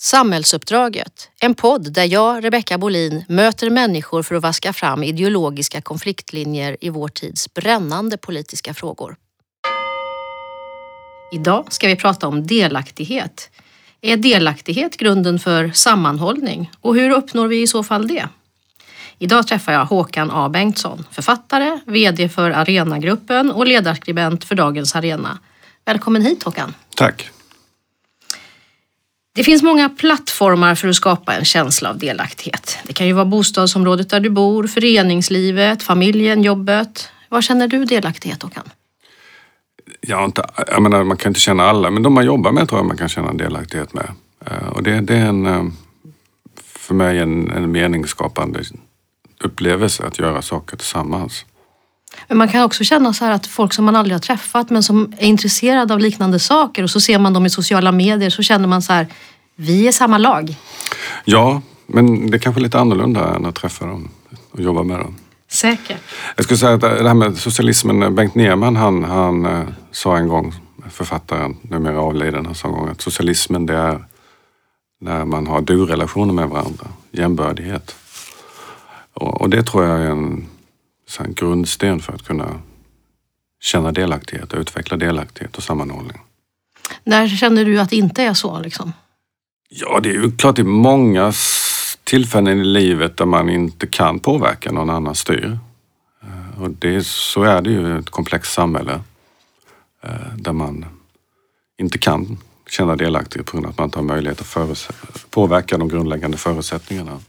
Samhällsuppdraget, en podd där jag, Rebecka Bolin, möter människor för att vaska fram ideologiska konfliktlinjer i vår tids brännande politiska frågor. Idag ska vi prata om delaktighet. Är delaktighet grunden för sammanhållning och hur uppnår vi i så fall det? Idag träffar jag Håkan A Bengtsson, författare, VD för Arenagruppen och ledarskribent för Dagens Arena. Välkommen hit Håkan. Tack. Det finns många plattformar för att skapa en känsla av delaktighet. Det kan ju vara bostadsområdet där du bor, föreningslivet, familjen, jobbet. Var känner du delaktighet Håkan? Ja, inte, jag menar, man kan inte känna alla, men de man jobbar med tror jag man kan känna en delaktighet med. Eh, och det, det är en, eh, för mig en, en meningsskapande upplevelse att göra saker tillsammans. Men man kan också känna så att folk som man aldrig har träffat men som är intresserade av liknande saker och så ser man dem i sociala medier så känner man så här, vi är samma lag. Ja, men det är kanske lite annorlunda än att träffa dem och jobba med dem. Säkert. Jag skulle säga att det här med socialismen, Bengt Nerman han, han eh, sa en gång, författaren, numera avliden, han sa en gång att socialismen det är när man har du-relationer med varandra, jämbördighet. Och, och det tror jag är en, en grundsten för att kunna känna delaktighet och utveckla delaktighet och sammanhållning. När känner du att det inte är så? Liksom? Ja, det är ju klart det är många tillfällen i livet där man inte kan påverka någon annan styr. Och det, så är det ju ett komplext samhälle eh, där man inte kan känna delaktighet på grund av att man inte har möjlighet att påverka de grundläggande förutsättningarna.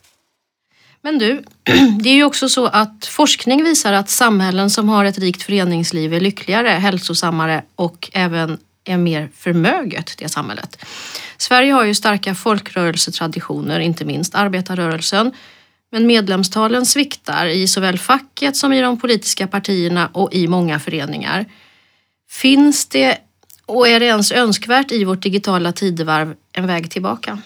Men du, det är ju också så att forskning visar att samhällen som har ett rikt föreningsliv är lyckligare, hälsosammare och även är mer förmöget, det samhället. Sverige har ju starka folkrörelsetraditioner, inte minst arbetarrörelsen. Men medlemstalen sviktar i såväl facket som i de politiska partierna och i många föreningar. Finns det, och är det ens önskvärt i vårt digitala tidevarv, en väg tillbaka?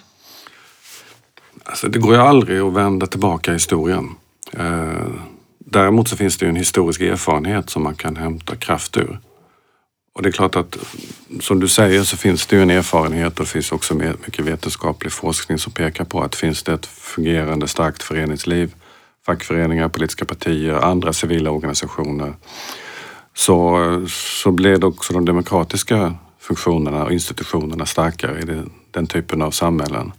Alltså, det går ju aldrig att vända tillbaka historien. Eh, däremot så finns det ju en historisk erfarenhet som man kan hämta kraft ur. Och det är klart att som du säger så finns det ju en erfarenhet och det finns också mycket vetenskaplig forskning som pekar på att finns det ett fungerande starkt föreningsliv, fackföreningar, politiska partier, andra civila organisationer så, så blir det också de demokratiska funktionerna och institutionerna starkare i den typen av samhällen.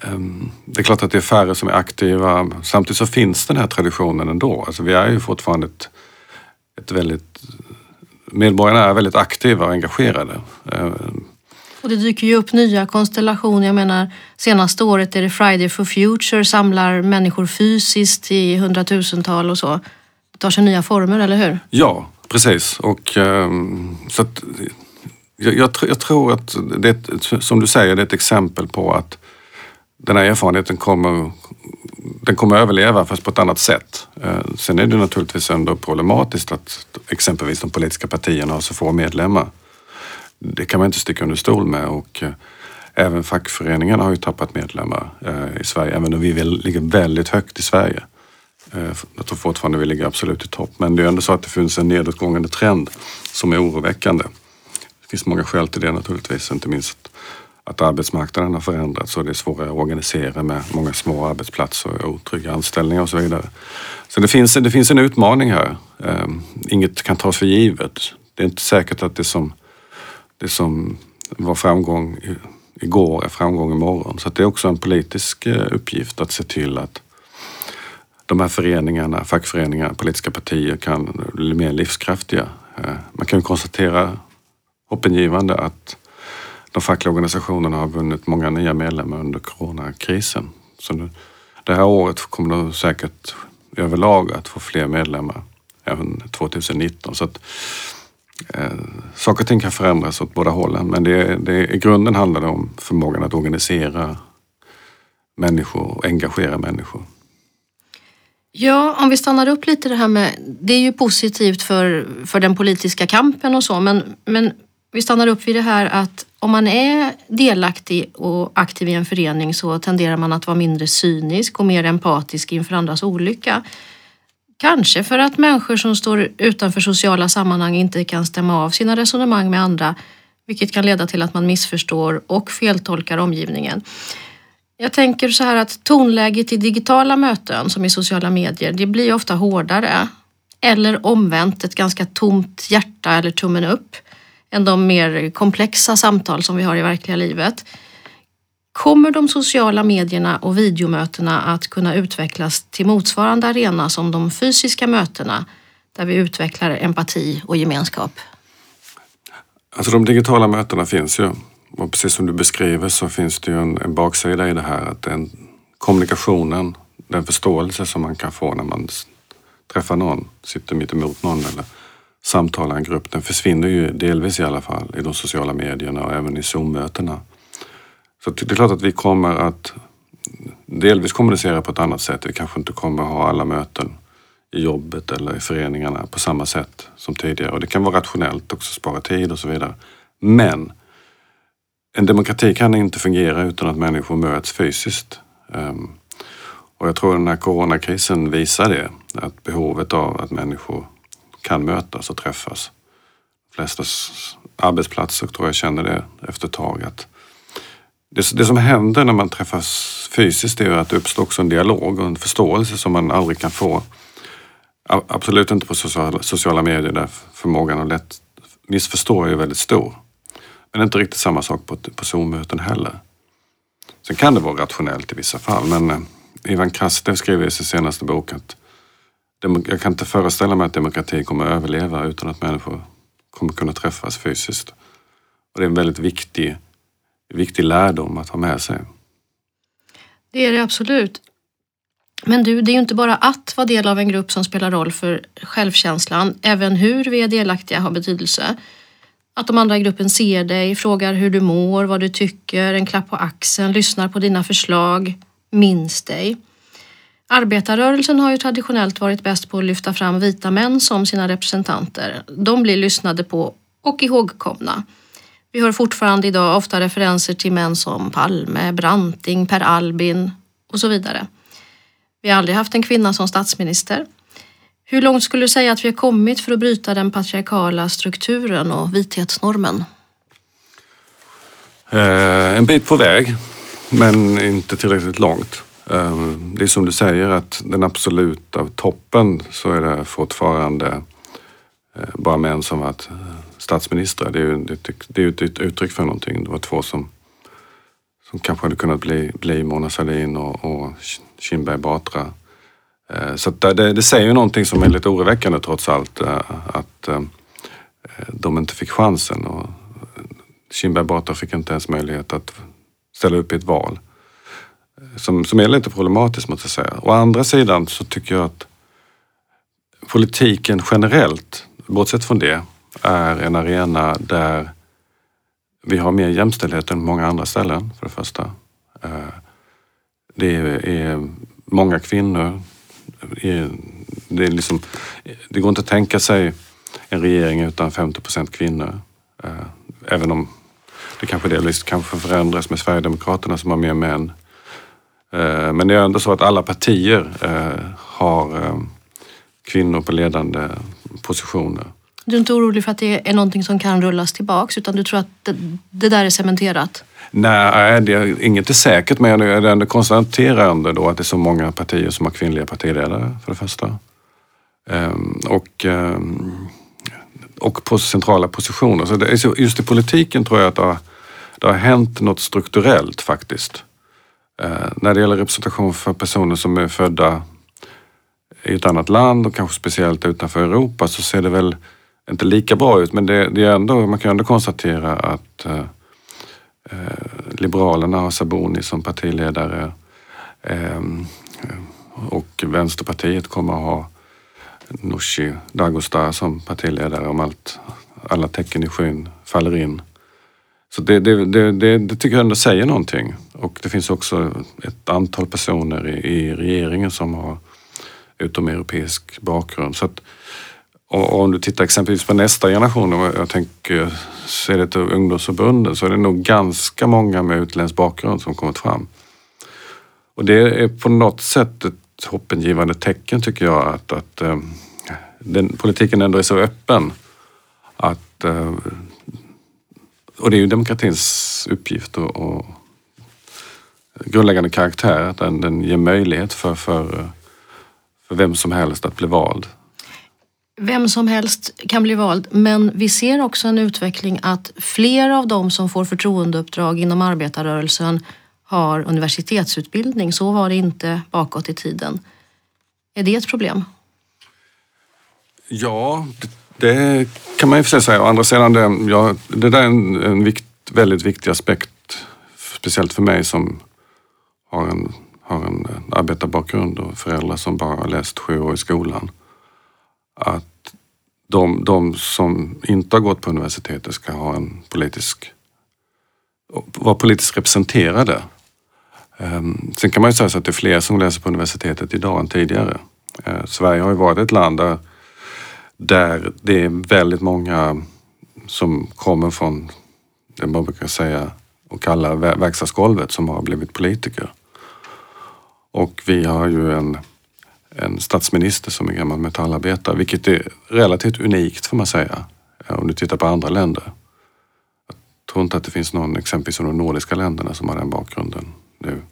Ehm, det är klart att det är färre som är aktiva. Samtidigt så finns den här traditionen ändå. Alltså vi är ju fortfarande ett, ett väldigt... Medborgarna är väldigt aktiva och engagerade. Ehm, och det dyker ju upp nya konstellationer. Jag menar, senaste året är det Friday for Future, samlar människor fysiskt i hundratusental och så. Det tar sig nya former, eller hur? Ja, precis. Och, um, så att, jag, jag, jag, tror att det, som du säger, det är ett exempel på att den här erfarenheten kommer, den kommer överleva fast på ett annat sätt. Eh, sen är det naturligtvis ändå problematiskt att exempelvis de politiska partierna har så få medlemmar. Det kan man inte sticka under stol med och eh, även fackföreningarna har ju tappat medlemmar eh, i Sverige, även om vi ligger väldigt högt i Sverige. Jag tror fortfarande vi ligger absolut i topp, men det är ändå så att det finns en nedåtgående trend som är oroväckande. Det finns många skäl till det naturligtvis, inte minst att arbetsmarknaden har förändrats och det är svårare att organisera med många små arbetsplatser och otrygga anställningar och så vidare. Så det finns, det finns en utmaning här. Ehm, inget kan tas för givet. Det är inte säkert att det som, det som var framgång igår är framgång imorgon. Så det är också en politisk eh, uppgift att se till att de här föreningarna, fackföreningar, politiska partier kan bli mer livskraftiga. Ehm, man kan konstatera hoppingivande att de fackliga organisationerna har vunnit många nya medlemmar under coronakrisen. Så nu, det här året kommer de säkert överlag att få fler medlemmar även 2019. Så att, eh, saker och ting kan förändras åt båda hållen men det, det, i grunden handlar det om förmågan att organisera människor och engagera människor. Ja, om vi stannar upp lite det här med, det är ju positivt för, för den politiska kampen och så, men, men vi stannar upp vid det här att om man är delaktig och aktiv i en förening så tenderar man att vara mindre cynisk och mer empatisk inför andras olycka. Kanske för att människor som står utanför sociala sammanhang inte kan stämma av sina resonemang med andra. vilket kan leda till att man missförstår och feltolkar omgivningen. Jag tänker så här att tonläget i digitala möten som i sociala medier, det blir ofta hårdare. Eller omvänt, ett ganska tomt hjärta eller tummen upp än de mer komplexa samtal som vi har i verkliga livet. Kommer de sociala medierna och videomötena att kunna utvecklas till motsvarande arena som de fysiska mötena där vi utvecklar empati och gemenskap? Alltså de digitala mötena finns ju och precis som du beskriver så finns det ju en, en baksida i det här att den kommunikationen, den förståelse som man kan få när man träffar någon, sitter mitt emot någon eller samtalar i en grupp, den försvinner ju delvis i alla fall i de sociala medierna och även i Zoom-mötena. Så det är klart att vi kommer att delvis kommunicera på ett annat sätt. Vi kanske inte kommer att ha alla möten i jobbet eller i föreningarna på samma sätt som tidigare. Och det kan vara rationellt också, spara tid och så vidare. Men en demokrati kan inte fungera utan att människor möts fysiskt. Ehm, och jag tror den här coronakrisen visar det, att behovet av att människor kan mötas och träffas. De flesta arbetsplatser tror jag känner det efter ett tag. Att det, det som händer när man träffas fysiskt är att det uppstår också en dialog och en förståelse som man aldrig kan få. Absolut inte på sociala, sociala medier där förmågan att lätt missförstå är väldigt stor. Men inte riktigt samma sak på, på Zoom-möten heller. Sen kan det vara rationellt i vissa fall men eh, Ivan Krastev skriver i sin senaste bok att jag kan inte föreställa mig att demokratin kommer att överleva utan att människor kommer kunna träffas fysiskt. Och det är en väldigt viktig, viktig lärdom att ha med sig. Det är det absolut. Men du, det är ju inte bara att vara del av en grupp som spelar roll för självkänslan. Även hur vi är delaktiga har betydelse. Att de andra i gruppen ser dig, frågar hur du mår, vad du tycker, en klapp på axeln, lyssnar på dina förslag, minns dig. Arbetarrörelsen har ju traditionellt varit bäst på att lyfta fram vita män som sina representanter. De blir lyssnade på och ihågkomna. Vi hör fortfarande idag ofta referenser till män som Palme, Branting, Per Albin och så vidare. Vi har aldrig haft en kvinna som statsminister. Hur långt skulle du säga att vi har kommit för att bryta den patriarkala strukturen och vithetsnormen? Eh, en bit på väg, men inte tillräckligt långt. Ehm, det är som du säger att den absoluta toppen så är det fortfarande eh, bara män som varit eh, statsministrar. Det är ju det är ett uttryck för någonting. Det var två som, som kanske hade kunnat bli, bli Mona Sahlin och, och Kinberg Batra eh, så det, det säger någonting som är lite oroväckande trots allt, att de inte fick chansen. Och Kinberg Batra fick inte ens möjlighet att ställa upp i ett val. Som, som är lite problematiskt måste jag säga. Å andra sidan så tycker jag att politiken generellt, bortsett från det, är en arena där vi har mer jämställdhet än många andra ställen för det första. Eh, det är många kvinnor det, är liksom, det går inte att tänka sig en regering utan 50 procent kvinnor. Eh, även om det kanske delvis kanske förändras med Sverigedemokraterna som har mer män. Eh, men det är ändå så att alla partier eh, har kvinnor på ledande positioner. Du är inte orolig för att det är någonting som kan rullas tillbaks utan du tror att det, det där är cementerat? Nej, det, inget är säkert men jag konstaterar ändå då att det är så många partier som har kvinnliga partiledare för det första. Ehm, och, ehm, och på centrala positioner. Så det, just i politiken tror jag att det har, det har hänt något strukturellt faktiskt. Eh, när det gäller representation för personer som är födda i ett annat land och kanske speciellt utanför Europa så ser det väl inte lika bra ut men det, det är ändå, man kan ändå konstatera att eh, eh Liberalerna har Sabuni som partiledare eh, och Vänsterpartiet kommer att ha Nooshi Dadgostar som partiledare om allt, alla tecken i skyn faller in. Så det, det, det, det, det tycker jag ändå säger någonting. Och det finns också ett antal personer i, i regeringen som har utomeuropeisk bakgrund. Så att, och om du tittar exempelvis på nästa generation, och jag tänker se det till ungdomsförbunden, så är det nog ganska många med utländsk bakgrund som kommit fram. Och det är på något sätt ett hoppingivande tecken tycker jag att, att eh, den politiken ändå är så öppen att, eh, och det är ju demokratins uppgift och, och grundläggande karaktär. Att den, den ger möjlighet för, för, för vem som helst att bli vald. Vem som helst kan bli vald, men vi ser också en utveckling att fler av de som får förtroendeuppdrag inom arbetarrörelsen har universitetsutbildning. Så var det inte bakåt i tiden. Är det ett problem? Ja, det, det kan man ju för säga. Å andra sidan, det, ja, det där är en, en vikt, väldigt viktig aspekt. Speciellt för mig som har en, har en eh, arbetarbakgrund och föräldrar som bara har läst sju år i skolan. Att de, de som inte har gått på universitetet ska ha en politisk vara politiskt representerade. Ehm, sen kan man ju säga så att det är fler som läser på universitetet idag än tidigare. Eh, Sverige har ju varit ett land där, där det är väldigt många som kommer från det man brukar säga och kalla verkstadsgolvet som har blivit politiker. Och vi har ju en, en statsminister som är gammal metallarbetare, vilket är relativt unikt får man säga. Eh, om du tittar på andra länder. Jag tror inte att det finns någon, exempelvis de nordiska länderna, som har den bakgrunden nu.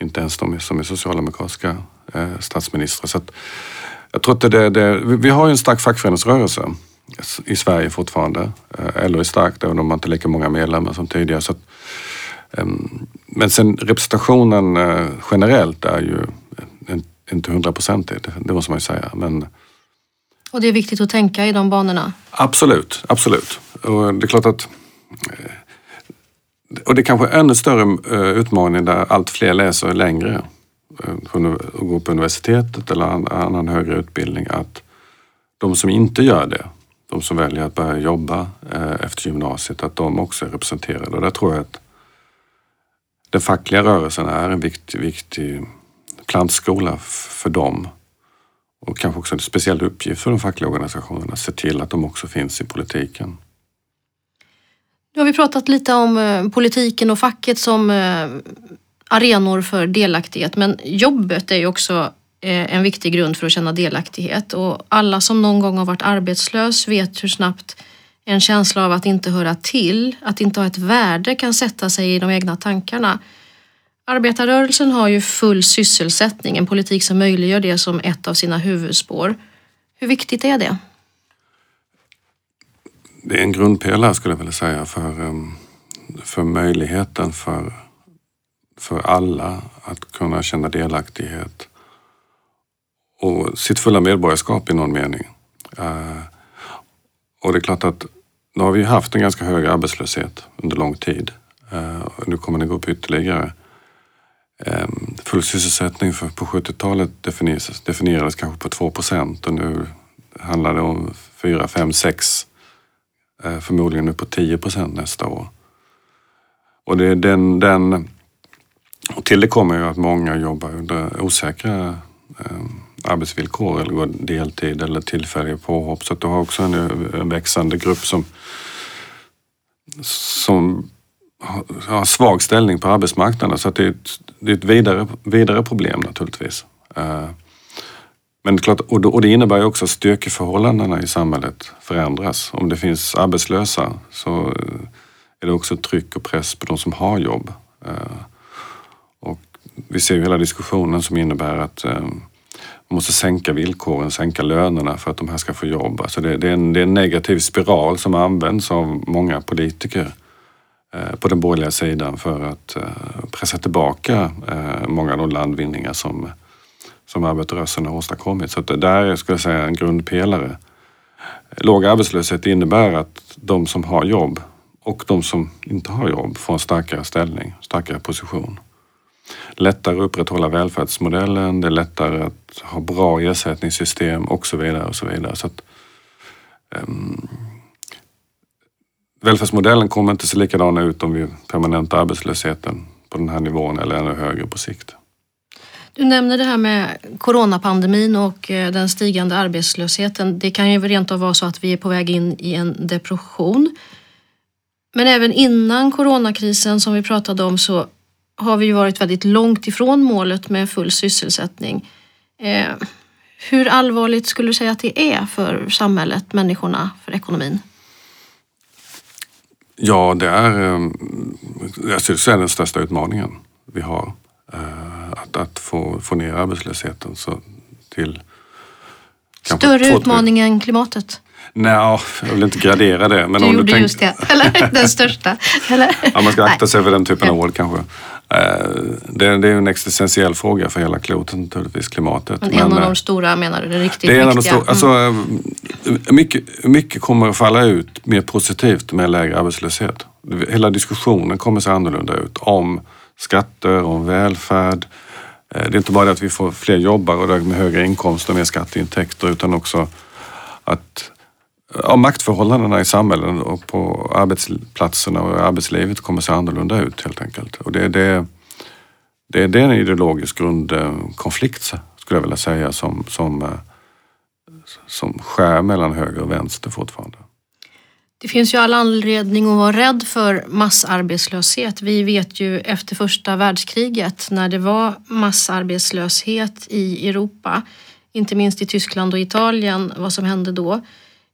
Inte ens de som är socialdemokratiska eh, statsministrar. Så att, jag tror att det, det, vi har ju en stark fackföreningsrörelse i Sverige fortfarande. Eh, LO är starkt även om man inte är lika många medlemmar som tidigare. Så att, Ehm, men sen representationen eh, generellt är ju inte hundraprocentig, det måste man ju säga. Men, och det är viktigt att tänka i de banorna? Absolut, absolut. Och det är klart att eh, och det är kanske ännu större eh, utmaning där allt fler läser längre gå på universitetet eller annan högre utbildning att de som inte gör det, de som väljer att börja jobba eh, efter gymnasiet, att de också är representerade. Och där tror jag att den fackliga rörelsen är en viktig, viktig plantskola för dem. Och kanske också en speciell uppgift för de fackliga organisationerna att se till att de också finns i politiken. Nu har vi pratat lite om eh, politiken och facket som eh, arenor för delaktighet men jobbet är ju också eh, en viktig grund för att känna delaktighet och alla som någon gång har varit arbetslös vet hur snabbt en känsla av att inte höra till, att inte ha ett värde kan sätta sig i de egna tankarna. Arbetarrörelsen har ju full sysselsättning, en politik som möjliggör det som ett av sina huvudspår. Hur viktigt är det? Det är en grundpelare skulle jag vilja säga för, för möjligheten för, för alla att kunna känna delaktighet och sitt fulla medborgarskap i någon mening. Eh, och det är klart att nu har vi haft en ganska hög arbetslöshet under lång tid. Eh, nu kommer den gå upp ytterligare. Ehm, full sysselsättning på 70-talet definierades, definierades kanske på 2 procent och nu handlar det om 4, 5, 6, förmodligen nu på 10 procent nästa år. Och det är den, den och till det kommer ju att många jobbar under osäkra eh, arbetsvillkor eller går deltid eller tillfälliga påhopp. Så att du har också en, en växande grupp som, som har svag ställning på arbetsmarknaden. Så att det är ett, det är ett vidare, vidare problem naturligtvis. Eh, men det, klart, och det innebär ju också att styrkeförhållandena i samhället förändras. Om det finns arbetslösa så eh, är det också tryck och press på de som har jobb. Eh, vi ser ju hela diskussionen som innebär att eh, man måste sänka villkoren, sänka lönerna för att de här ska få jobb. Alltså det, det, är en, det är en negativ spiral som används av många politiker eh, på den borgerliga sidan för att eh, pressa tillbaka många av de landvinningar som, som arbetarrörelsen har åstadkommit. Så det där är, skulle jag säga, en grundpelare. Låg arbetslöshet innebär att de som har jobb och de som inte har jobb får en starkare ställning, starkare position lättare att upprätthålla välfärdsmodellen, det är lättare att ha bra ersättningssystem och så vidare. och så vidare. Så att, um, välfärdsmodellen kommer inte se likadan ut om vi permanentar arbetslösheten på den här nivån eller ännu högre på sikt. Du nämner det här med coronapandemin och eh, den stigande arbetslösheten. Det kan ju rent av vara så att vi är på väg in i en depression. Men även innan coronakrisen som vi pratade om så har vi ju varit väldigt långt ifrån målet med full sysselsättning. Eh, hur allvarligt skulle du säga att det är för samhället, människorna, för ekonomin? Ja, det är, eh, jag skulle säga den största utmaningen vi har. Eh, att, att få, få ner arbetslösheten så till... Större utmaning än klimatet. Nej, jag vill inte gradera det. Men Du om gjorde du tänk, just det. Eller den största. Eller? Ja, man ska akta sig för den typen av ord kanske. Eh, Det, det är en existentiell fråga för hela klotet naturligtvis, klimatet. Men en av eh, de stora menar du, den riktigt det är en av de viktiga. stora, Mm. alltså, eh, mycket, mycket kommer att falla ut mer positivt med lägre arbetslöshet. Hela diskussionen kommer se annorlunda ut om skatter, om välfärd. Eh, Det är inte bara det att vi får fler jobbare och därmed högre inkomster och mer skatteintäkter utan också att ja, maktförhållandena i samhällen och på arbetsplatserna och i arbetslivet kommer se annorlunda ut helt enkelt. Och det, det, det, det är en ideologisk grundkonflikt skulle jag vilja säga som, som, eh, som skär mellan höger och vänster fortfarande. Det finns ju all anledning att vara rädd för massarbetslöshet. Vi vet ju efter första världskriget när det var massarbetslöshet i Europa, inte minst i Tyskland och Italien, vad som hände då.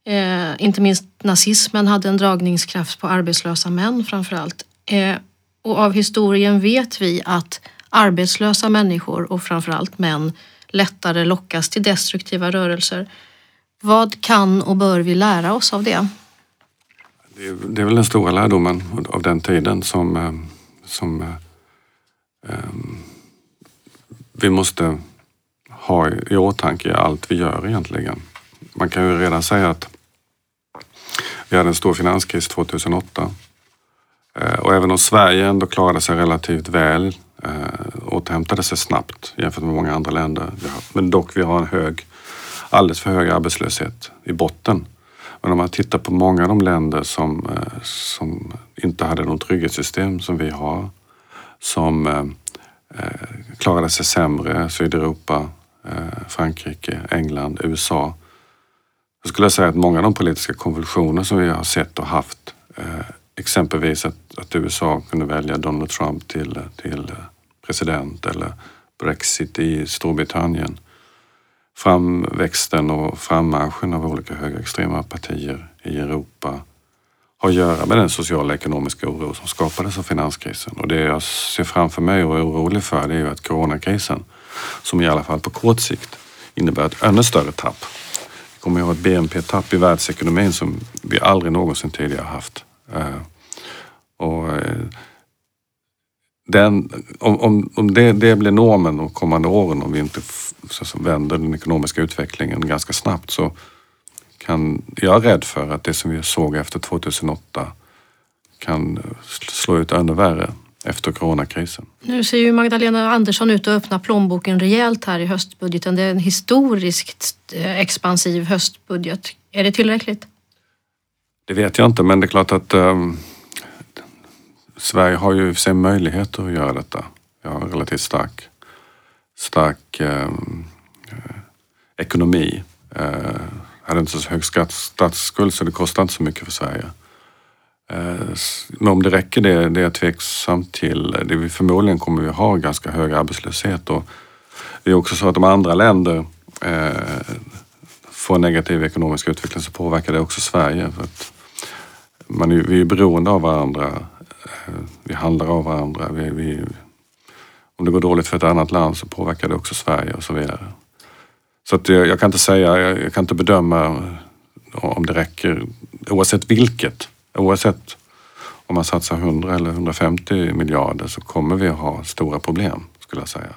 Eh, inte minst nazismen hade en dragningskraft på arbetslösa män framför allt. Eh, och av historien vet vi att arbetslösa människor och framförallt män lättare lockas till destruktiva rörelser. Vad kan och bör vi lära oss av det? Det är, det är väl den stora lärdomen av den tiden som, eh, som eh, ehm, vi måste ha i i åtanke i allt vi gör egentligen. Man kan ju redan säga att vi hade en stor finanskris 2008 eh, och även om Sverige ändå klarade sig relativt väl, eh, återhämtade sig snabbt jämfört med många andra länder. Men dock, vi har en hög, alldeles för hög arbetslöshet i botten. Men om man tittar på många av de länder som, eh, som inte hade något trygghetssystem som vi har, som eh, klarade sig sämre, Sydeuropa, eh, Frankrike, England, USA. Jag skulle jag säga att många av de politiska konvulsioner som vi har sett och haft, eh, exempelvis att, att USA kunde välja Donald Trump till, till eh, president eller Brexit i Storbritannien, framväxten och frammarschen av olika högerextrema partier i Europa har att göra med den sociala och ekonomiska oro som skapades av finanskrisen. Och det jag ser framför mig och är orolig för det är ju att coronakrisen, som i alla fall på kort sikt innebär ett ännu större tapp. Kommer att ha ett BNP-tapp i världsekonomin som vi aldrig någonsin tidigare haft. Eh, och eh, den, om om, om det, det blir normen de kommande åren, om vi inte så, så vänder den ekonomiska utvecklingen ganska snabbt så kan jag är rädd för att det som vi såg efter 2008 kan slå ut ännu värre efter coronakrisen. Nu ser ju Magdalena Andersson ut att öppna plånboken rejält här i höstbudgeten. Det är en historiskt eh, expansiv höstbudget. Är det tillräckligt? Det vet jag inte, men det är klart att ehm, Sverige har ju i sig möjligheter att göra detta. Vi har en relativt stark, stark eh, ekonomi. Eh, hade inte så hög skatt, statsskuld så det kostar inte så mycket för Sverige. Eh, men om det räcker det, det är jag tveksam till. Det vi förmodligen kommer vi ha ganska hög arbetslöshet och det är också så att om andra länder eh, får en negativ ekonomisk utveckling så påverkar det också Sverige. För att man är, vi är beroende av varandra. Eh, vi handlar av varandra. Vi, vi, om det går dåligt för ett annat land så påverkar det också Sverige och så vidare. Så att jag, jag kan inte säga, jag, jag kan inte bedöma om det räcker oavsett vilket. Oavsett om man satsar 100 eller 150 miljarder så kommer vi att ha stora problem skulle jag säga.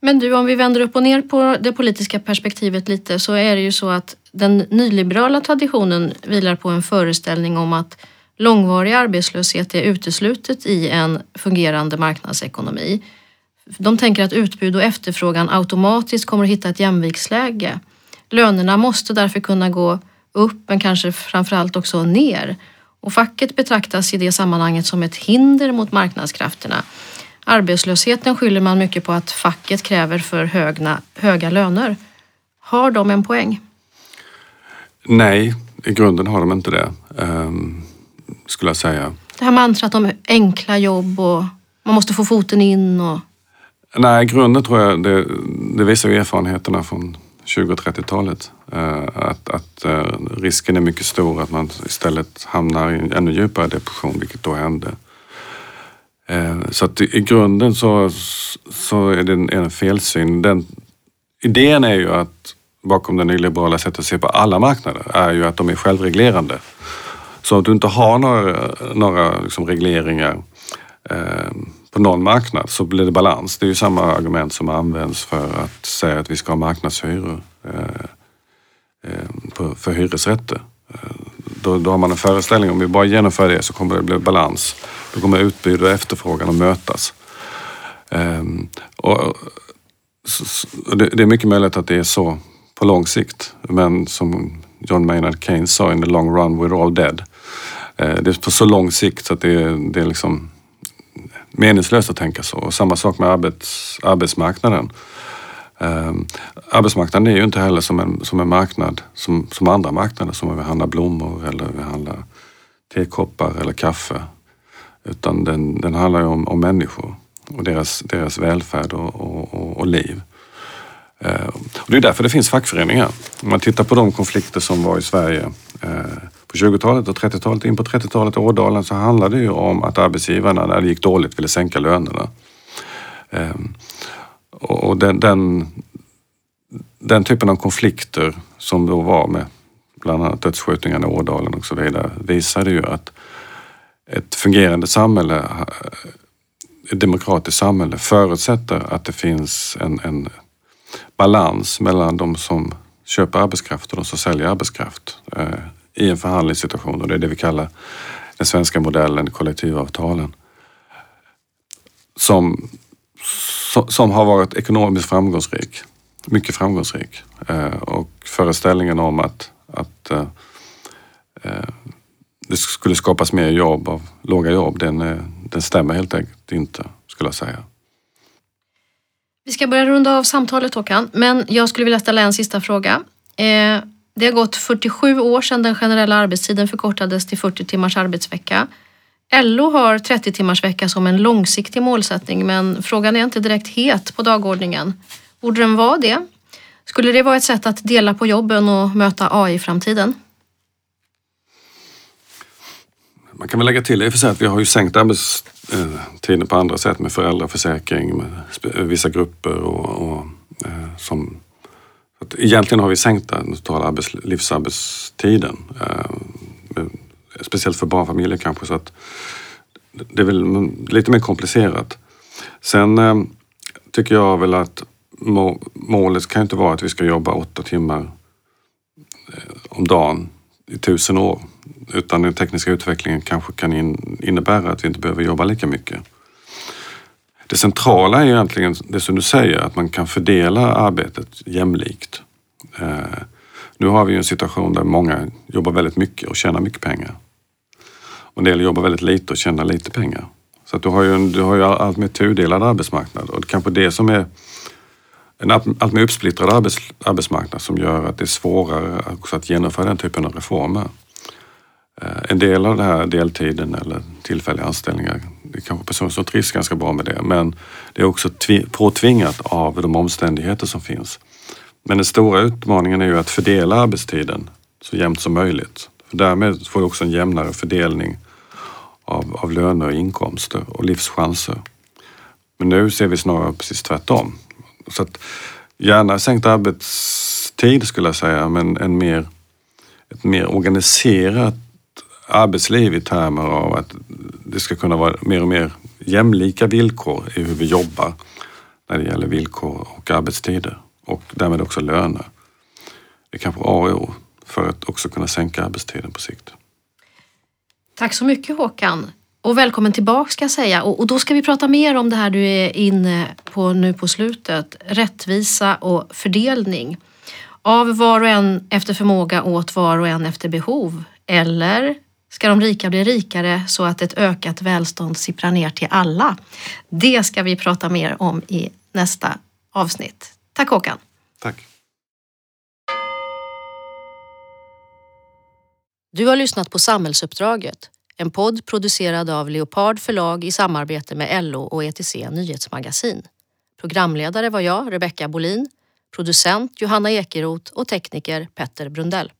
Men du, om vi vänder upp och ner på det politiska perspektivet lite så är det ju så att den nyliberala traditionen vilar på en föreställning om att långvarig arbetslöshet är uteslutet i en fungerande marknadsekonomi. De tänker att utbud och efterfrågan automatiskt kommer att hitta ett jämviktsläge. Lönerna måste därför kunna gå upp men kanske framförallt också ner. Och facket betraktas i det sammanhanget som ett hinder mot marknadskrafterna. Arbetslösheten skyller man mycket på att facket kräver för högna, höga löner. Har de en poäng? Nej, i grunden har de inte det. ehm, skulle jag säga. Det här mantrat om enkla jobb och man måste få foten in och Nej, i grunden tror jag, det, det visar ju erfarenheterna från 20 och 30-talet. Att, att eh, risken är mycket stor att man istället hamnar i en ännu djupare depression, vilket då hände. Eh, så att i grunden så, så är det en, en felsyn. Den, idén är ju att bakom det nyliberala sättet att se på alla marknader är ju att de är självreglerande. Så om du inte har några, några liksom regleringar eh, på någon marknad så blir det balans. Det är ju samma argument som används för att säga att vi ska ha marknadshyror eh, eh, för hyresrätter. Eh, då, då har man en föreställning om vi bara genomför det så kommer det bli balans. Då kommer utbud och efterfrågan att mötas. Um, och, så, så, det, det, är mycket möjligt att det är så på lång sikt. Men som John Maynard Keynes sa, in the long run we're all dead. Eh, det är på så lång sikt så att det det är liksom meningslöst att tänka så. Och samma sak med arbets, arbetsmarknaden. Um, arbetsmarknaden är ju inte heller som en, som en marknad som, som andra marknader som om vi handlar blommor eller vi handlar tekoppar eller kaffe. Utan den, den handlar ju om, om människor och deras, deras välfärd och, och, och, och liv. Uh, och det är därför det finns fackföreningar. Om man tittar på de konflikter som var i Sverige uh, på 20-talet och 30-talet, in på 30-talet i Ådalen så handlade det ju om att arbetsgivarna när det gick dåligt ville sänka lönerna. Ehm, och den, den, den, typen av konflikter som då var med bland annat dödsskjutningarna i Ådalen och så vidare visade ju att ett fungerande samhälle, eh, ett demokratiskt samhälle förutsätter att det finns en, en balans mellan de som köper arbetskraft och de som säljer arbetskraft eh, i en förhandlingssituation och det är det vi kallar den svenska modellen, kollektivavtalen. Som som har varit ekonomiskt framgångsrik. Mycket framgångsrik. Eh, och föreställningen om att, att eh, eh, det skulle skapas mer jobb av låga jobb, den, den stämmer helt enkelt inte skulle jag säga. Vi ska börja runda av samtalet Håkan, men jag skulle vilja ställa en sista fråga. Det har gått 47 år sedan den generella arbetstiden förkortades till 40 timmars arbetsvecka. LO har 30 timmars vecka som en långsiktig målsättning men frågan är inte direkt het på dagordningen. Borde den vara det? Skulle det vara ett sätt att dela på jobben och möta AI-framtiden? Man kan väl lägga till i och för sig att vi har ju sänkt arbetstiden eh, på andra sätt med föräldraförsäkring, med vissa grupper och, och eh, som... Att egentligen har vi sänkt den totala livsarbetstiden eh, speciellt för barnfamiljer kanske. Så att det är väl lite mer komplicerat. Sen eh, tycker jag väl att målet kan inte vara att vi ska jobba åtta timmar eh, om dagen i tusen år. Utan den tekniska utvecklingen kanske kan in, innebära att vi inte behöver jobba lika mycket. Det centrala är egentligen det som du säger, att man kan fördela arbetet jämlikt. Eh, nu har vi en situation där många jobbar väldigt mycket och tjänar mycket pengar. Och en del jobbar väldigt lite och tjänar lite pengar. Så att du har ju, en, du har ju allt mer tudelad arbetsmarknad och det kanske det som är en allt mer uppsplittrad arbets, arbetsmarknad som gör att det är svårare också att genomföra den typen av reformer. Eh, en del av det här deltiden eller tillfälliga anställningar, det är kanske personer som trivs ganska bra med det, men det är också påtvingat av de omständigheter som finns. Men den stora utmaningen är ju att fördela arbetstiden så jämnt som möjligt. För därmed får du också en jämnare fördelning av, av löner inkomster och livschanser. Men nu ser vi snarare precis tvärtom. Så att gärna sänkt arbetstid skulle jag säga, men en mer, ett mer organiserat arbetsliv i termer av att det ska kunna vara mer och mer jämlika villkor i hur vi jobbar när det gäller villkor och arbetstider och därmed också löner. Det är kanske A och O för att också kunna sänka arbetstiden på sikt. Tack så mycket Håkan. Och välkommen tillbaka ska jag säga. Och, och, då ska vi prata mer om det här du är inne på nu på slutet. Rättvisa och fördelning. Av var och en efter förmåga åt var och en efter behov. Eller ska de rika bli rikare så att ett ökat välstånd sipprar ner till alla? Det ska vi prata mer om i nästa avsnitt. Tack Håkan. Tack. Du har lyssnat på Samhällsuppdraget, en podd producerad av Leopard förlag i samarbete med LO och ETC Nyhetsmagasin. Programledare var jag, Rebecka Bolin. Producent Johanna Ekeroth och tekniker Petter Brundell.